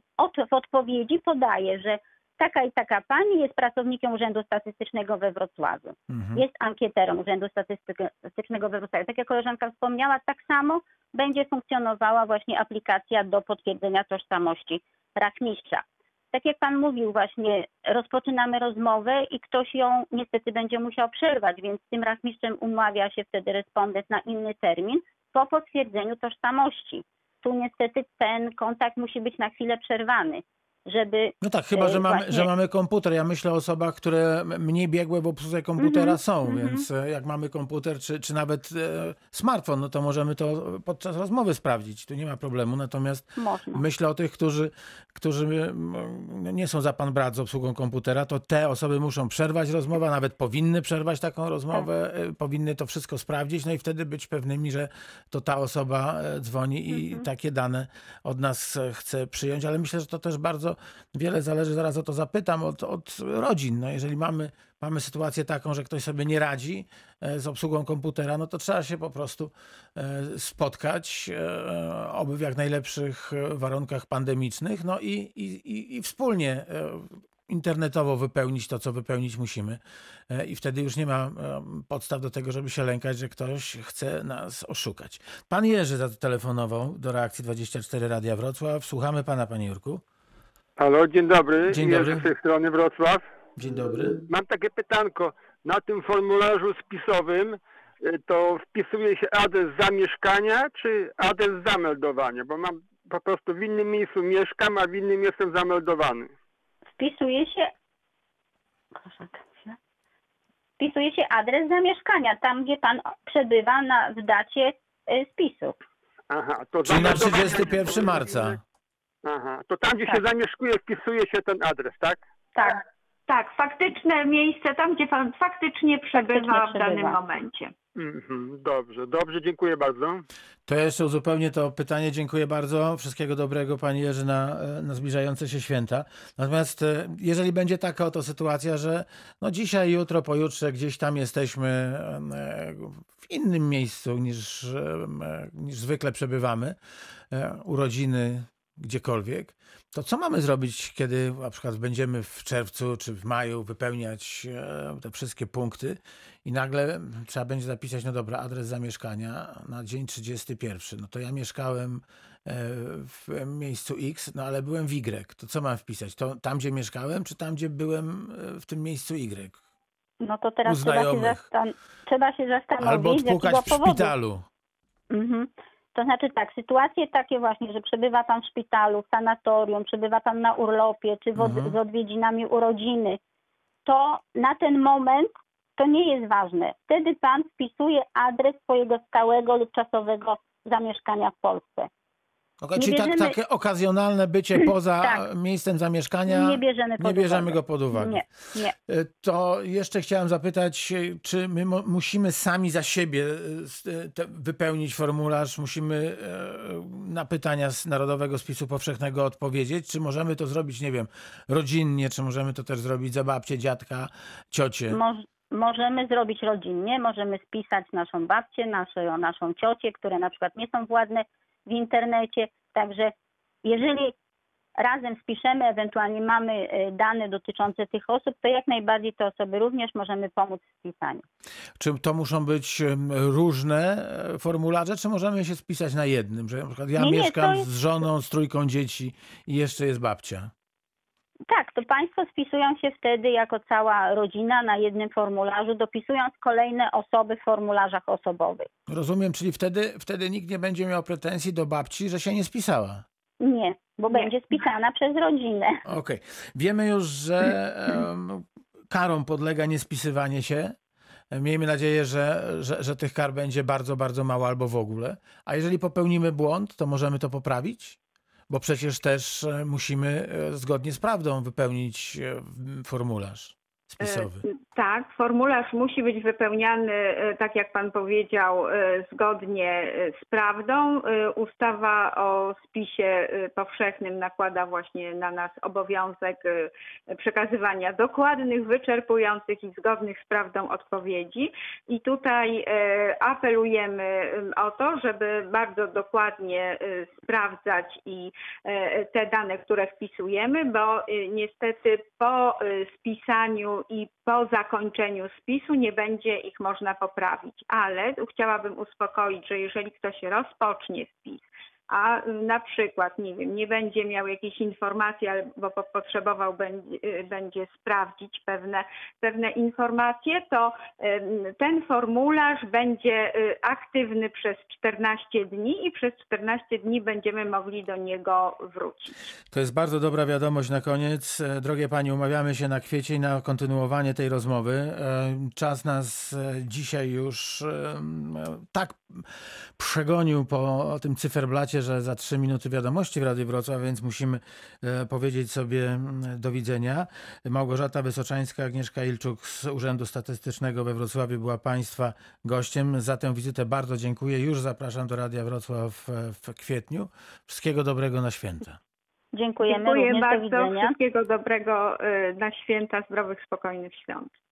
w odpowiedzi podaje, że taka i taka pani jest pracownikiem Urzędu Statystycznego we Wrocławiu. Mhm. Jest ankieterem Urzędu Statystycznego we Wrocławiu. Tak jak koleżanka wspomniała, tak samo będzie funkcjonowała właśnie aplikacja do potwierdzenia tożsamości rachmistrza. Tak jak Pan mówił, właśnie rozpoczynamy rozmowę i ktoś ją niestety będzie musiał przerwać, więc z tym rachmistrzem umawia się wtedy respondent na inny termin po potwierdzeniu tożsamości. Tu niestety ten kontakt musi być na chwilę przerwany, żeby No tak, chyba, że E, mamy, właśnie- że mamy komputer. Ja myślę o osobach, które mniej biegłe w obsłudze komputera Mhm, są, mhm. więc e, jak mamy komputer czy, czy nawet e, smartfon, no to możemy to podczas rozmowy sprawdzić. Tu nie ma problemu. Natomiast można. myślę o tych, którzy, którzy mm, nie są za pan brat z obsługą komputera, to te osoby muszą przerwać rozmowę, nawet powinny przerwać taką rozmowę, Tak. e, powinny to wszystko sprawdzić, no i wtedy być pewnymi, że to ta osoba dzwoni i Mhm. takie dane od nas chce przyjąć, ale myślę, że to też bardzo wiele zależy, zaraz o to zapytam, od, od rodzin. No jeżeli mamy, mamy sytuację taką, że ktoś sobie nie radzi e, z obsługą komputera, no to trzeba się po prostu e, spotkać, e, oby w jak najlepszych warunkach pandemicznych, no i, i, i, wspólnie internetowo wypełnić to, co wypełnić musimy. I wtedy już nie ma podstaw do tego, żeby się lękać, że ktoś chce nas oszukać. Pan Jerzy zatelefonował do reakcji 24 Radia Wrocław. Słuchamy pana, panie Jurku. Halo, dzień dobry. Dzień Jerzy dobry. z tej strony Wrocław. Dzień dobry. Mam takie pytanko. Na tym formularzu spisowym y, to wpisuje się adres zamieszkania czy adres zameldowania? Bo mam po prostu w innym miejscu mieszkam, a w innym jestem zameldowany. Wpisuje się. Proszę, chwilę. Wpisuje się adres zamieszkania, tam gdzie pan przebywa na, w dacie y, spisu. Aha, to Czyli na zameldowanie- 31 marca. To tam gdzie się Tak. zamieszkuje wpisuje się ten adres, tak? Tak, tak, faktyczne miejsce, tam gdzie pan faktycznie przebywa w danym przebywa. momencie. Mhm, dobrze, dobrze, dziękuję bardzo. To jeszcze uzupełnię to pytanie. Dziękuję bardzo. Wszystkiego dobrego, Panie Jerzy, na, na zbliżające się święta. Natomiast e, jeżeli będzie taka oto sytuacja, że no dzisiaj, jutro, pojutrze gdzieś tam jesteśmy e, w innym miejscu niż, e, niż zwykle przebywamy, e, urodziny, gdziekolwiek, to co mamy zrobić, kiedy na przykład będziemy w czerwcu czy w maju wypełniać e, te wszystkie punkty i nagle trzeba będzie zapisać, no dobra, adres zamieszkania na dzień 31. No to ja mieszkałem e, w miejscu X, no ale byłem w Y. To co mam wpisać? To tam, gdzie mieszkałem, czy tam, gdzie byłem e, w tym miejscu Y? No to teraz trzeba się, zastan- trzeba się zastanowić, Albo odpukać w szpitalu. Mhm. To znaczy tak, sytuacje takie właśnie, że przebywa pan w szpitalu, w sanatorium, przebywa pan na urlopie, czy w od, Mhm. z odwiedzinami urodziny, to na ten moment to nie jest ważne. Wtedy pan wpisuje adres swojego stałego lub czasowego zamieszkania w Polsce. Okej, Nie czyli tak, bierzemy- takie okazjonalne bycie poza Tak. miejscem zamieszkania Nie bierzemy pod nie bierzemy go pod uwagę. Nie, nie. E, To jeszcze chciałem zapytać, czy my musimy sami za siebie e, te, wypełnić formularz, musimy na pytania z Narodowego Spisu Powszechnego odpowiedzieć, czy możemy to zrobić, nie wiem, rodzinnie, czy możemy to też zrobić za babcię, dziadka, ciocię? Moż, możemy zrobić rodzinnie, możemy spisać naszą babcię, naszą, naszą ciocię, które na przykład nie są władne w internecie. Także jeżeli razem spiszemy, ewentualnie mamy e, dane dotyczące tych osób, to jak najbardziej te osoby również możemy pomóc w spisaniu. Czy to muszą być różne e, formularze, czy możemy się spisać na jednym, że na przykład ja Nie, nie, mieszkam jest- z żoną, z trójką dzieci i jeszcze jest babcia? Tak, to Państwo spisują się wtedy jako cała rodzina na jednym formularzu, dopisując kolejne osoby w formularzach osobowych. Rozumiem, czyli wtedy, wtedy nikt nie będzie miał pretensji do babci, że się nie spisała. Nie, bo Nie. będzie spisana przez rodzinę. Okej. Wiemy już, że em, karom podlega niespisywanie się. Miejmy nadzieję, że, że, że tych kar będzie bardzo, bardzo mało albo w ogóle. A jeżeli popełnimy błąd, to możemy to poprawić? Bo przecież też e, musimy e, zgodnie z prawdą wypełnić e, formularz. Spisowy. E, Tak, formularz musi być wypełniany, e, tak jak Pan powiedział, e, zgodnie z prawdą. Ustawa o spisie powszechnym nakłada właśnie na nas obowiązek przekazywania dokładnych, wyczerpujących i zgodnych z prawdą odpowiedzi. I tutaj apelujemy em, o to, żeby bardzo dokładnie sprawdzać i te dane, które wpisujemy, bo niestety po spisaniu i po zakończeniu spisu nie będzie ich można poprawić. Ale tu chciałabym uspokoić, że jeżeli ktoś rozpocznie spis, a y, na przykład, nie wiem, nie będzie miał jakiejś informacji albo po- potrzebował będzie, y, będzie sprawdzić pewne, pewne informacje, to ten formularz będzie y, aktywny przez 14 dni i przez 14 dni będziemy mogli do niego wrócić. To jest bardzo dobra wiadomość na koniec. E, Drogie Pani, umawiamy się na kwiecień na kontynuowanie tej rozmowy. E, Czas nas e, dzisiaj już tak przegonił po tym cyferblacie, że za trzy minuty wiadomości w Radiu Wrocław, więc musimy e, powiedzieć sobie mm, do widzenia. Małgorzata Wysoczańska, Agnieszka Ilczuk z Urzędu Statystycznego we Wrocławiu była Państwa gościem. Za tę wizytę bardzo dziękuję. Już zapraszam do Radia Wrocław e, w kwietniu. Wszystkiego dobrego na święta. Dziękujemy Dziękuję również, do bardzo. widzenia. Wszystkiego dobrego y, na święta, zdrowych, spokojnych świąt.